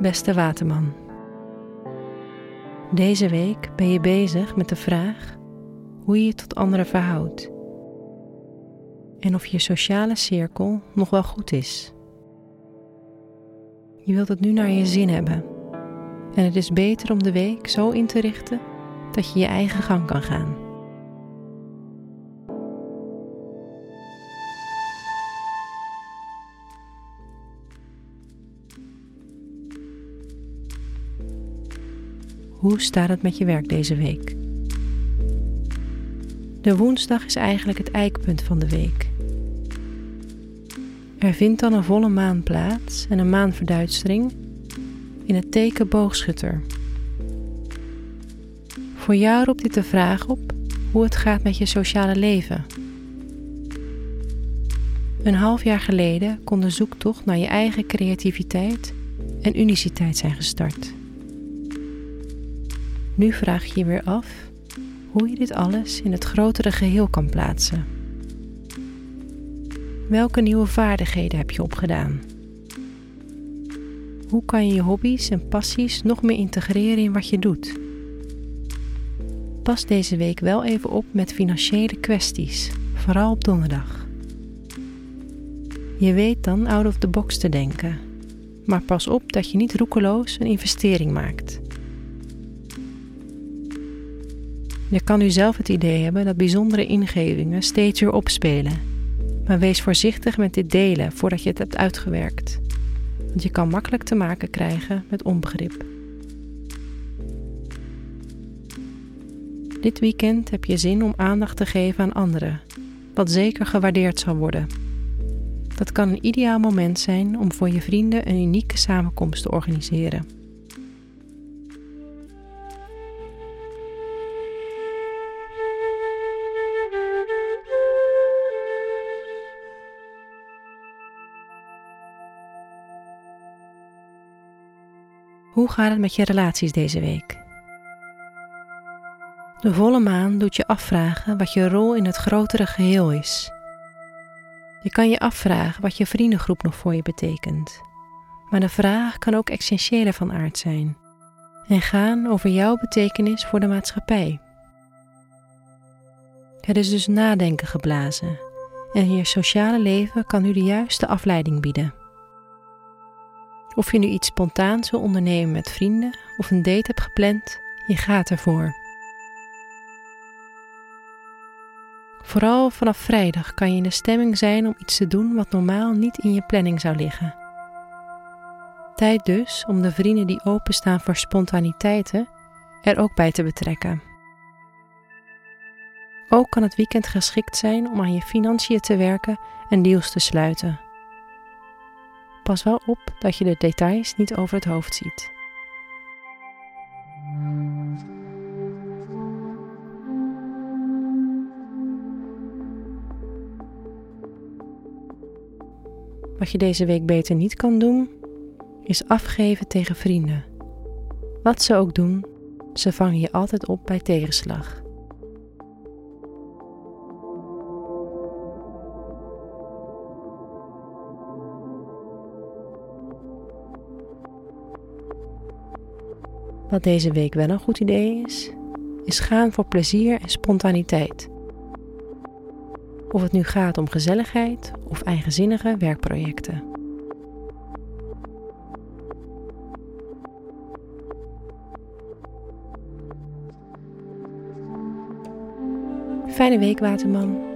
beste waterman. Deze week ben je bezig met de vraag hoe je je tot anderen verhoudt en of je sociale cirkel nog wel goed is. Je wilt het nu naar je zin hebben en het is beter om de week zo in te richten dat je je eigen gang kan gaan. Hoe staat het met je werk deze week? De woensdag is eigenlijk het eikpunt van de week. Er vindt dan een volle maan plaats en een maanverduistering in het teken boogschutter. Voor jou roept dit de vraag op hoe het gaat met je sociale leven. Een half jaar geleden kon de zoektocht naar je eigen creativiteit en uniciteit zijn gestart. Nu vraag je je weer af hoe je dit alles in het grotere geheel kan plaatsen. Welke nieuwe vaardigheden heb je opgedaan? Hoe kan je je hobby's en passies nog meer integreren in wat je doet? Pas deze week wel even op met financiële kwesties, vooral op donderdag. Je weet dan out of the box te denken, maar pas op dat je niet roekeloos een investering maakt. Je kan nu zelf het idee hebben dat bijzondere ingevingen steeds weer opspelen. Maar wees voorzichtig met dit delen voordat je het hebt uitgewerkt. Want je kan makkelijk te maken krijgen met onbegrip. Dit weekend heb je zin om aandacht te geven aan anderen, wat zeker gewaardeerd zal worden. Dat kan een ideaal moment zijn om voor je vrienden een unieke samenkomst te organiseren. Hoe gaat het met je relaties deze week? De volle maan doet je afvragen wat je rol in het grotere geheel is. Je kan je afvragen wat je vriendengroep nog voor je betekent. Maar de vraag kan ook essentiëler van aard zijn en gaan over jouw betekenis voor de maatschappij. Het is dus nadenken geblazen en je sociale leven kan nu de juiste afleiding bieden. Of je nu iets spontaans wil ondernemen met vrienden of een date hebt gepland, je gaat ervoor. Vooral vanaf vrijdag kan je in de stemming zijn om iets te doen wat normaal niet in je planning zou liggen. Tijd dus om de vrienden die openstaan voor spontaniteiten er ook bij te betrekken. Ook kan het weekend geschikt zijn om aan je financiën te werken en deals te sluiten. Pas wel op dat je de details niet over het hoofd ziet. Wat je deze week beter niet kan doen, is afgeven tegen vrienden. Wat ze ook doen, ze vangen je altijd op bij tegenslag. Wat deze week wel een goed idee is, is gaan voor plezier en spontaniteit. Of het nu gaat om gezelligheid of eigenzinnige werkprojecten. Fijne week, Waterman.